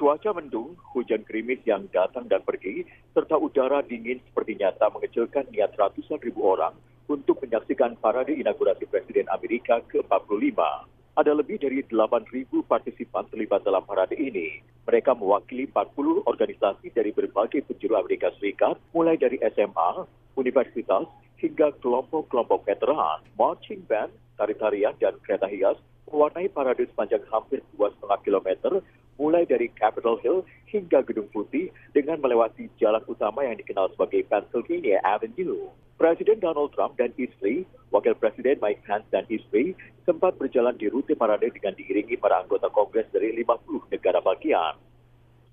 Cuaca mendung, hujan gerimis yang datang dan pergi, serta udara dingin seperti nyata mengecilkan niat ratusan ribu orang untuk menyaksikan parade inaugurasi Presiden Amerika ke-45. Ada lebih dari 8.000 partisipan terlibat dalam parade ini. Mereka mewakili 40 organisasi dari berbagai penjuru Amerika Serikat, mulai dari SMA, universitas, hingga kelompok-kelompok veteran, marching band, tari-tarian, dan kereta hias mewarnai parade sepanjang hampir 2,5 km mulai dari Capitol Hill hingga Gedung Putih dengan melewati jalan utama yang dikenal sebagai Pennsylvania Avenue. Presiden Donald Trump dan istri, Wakil Presiden Mike Pence dan istri sempat berjalan di rute parade dengan diiringi para anggota Kongres dari 50 negara bagian.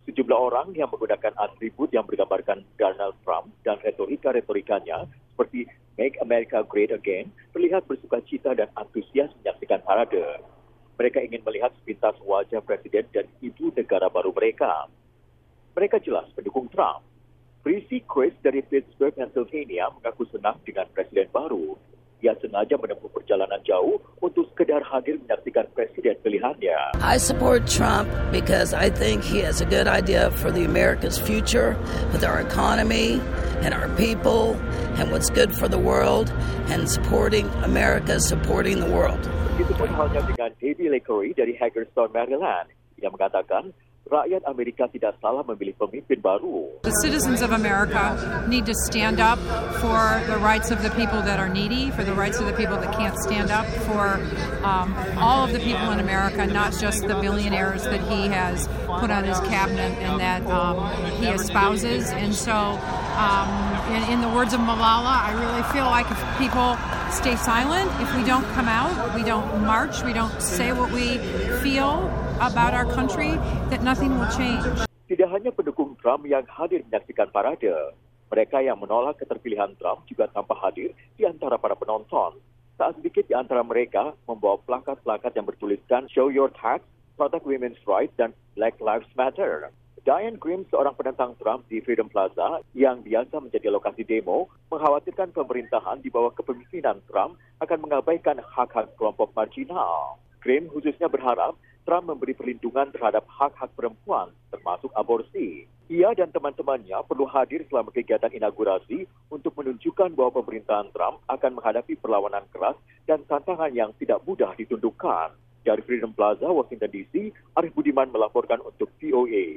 Sejumlah orang yang menggunakan atribut yang bergambarkan Donald Trump dan retorika-retorikanya seperti Make America Great Again terlihat bersuka cita dan antusias menyaksikan parade. Mereka ingin melihat sepintas wajah presiden dan ibu negara baru mereka. Mereka jelas pendukung Trump. Prissy Chris dari Pittsburgh, Pennsylvania mengaku senang dengan presiden baru. Ia sengaja menempuh perjalanan jauh untuk sekedar hadir menyaksikan presiden I support Trump because I think he has a good idea for the America's future with our economy and our people and what's good for the world and supporting America supporting the world. Itu pun halnya dengan Debbie Lakery dari Hagerstown, Maryland. Mengatakan rakyat Amerika tidak salah memilih pemimpin baru. The citizens of America need to stand up for the rights of the people that are needy, for the rights of the people that can't stand up, for um, all of the people in America, not just the billionaires that he has put on his cabinet and that um, he espouses. And so, um, in, in the words of Malala, I really feel like if people stay silent, if we don't come out, we don't march, we don't say what we feel about our country, that nothing will change. Tidak hanya pendukung Trump yang hadir menyaksikan parade, mereka yang menolak keterpilihan Trump juga tampak hadir di antara para penonton. Tak sedikit di antara mereka membawa plakat-plakat yang bertuliskan Show Your Tax, Protect Women's Rights, dan Black Lives Matter. Diane Grimm, seorang penentang Trump di Freedom Plaza yang biasa menjadi lokasi demo, mengkhawatirkan pemerintahan di bawah kepemimpinan Trump akan mengabaikan hak-hak kelompok marginal. Grimm khususnya berharap Trump memberi perlindungan terhadap hak-hak perempuan, termasuk aborsi. Ia dan teman-temannya perlu hadir selama kegiatan inaugurasi untuk menunjukkan bahwa pemerintahan Trump akan menghadapi perlawanan keras dan tantangan yang tidak mudah ditundukkan. Dari Freedom Plaza, Washington DC, Arif Budiman melaporkan untuk VOA.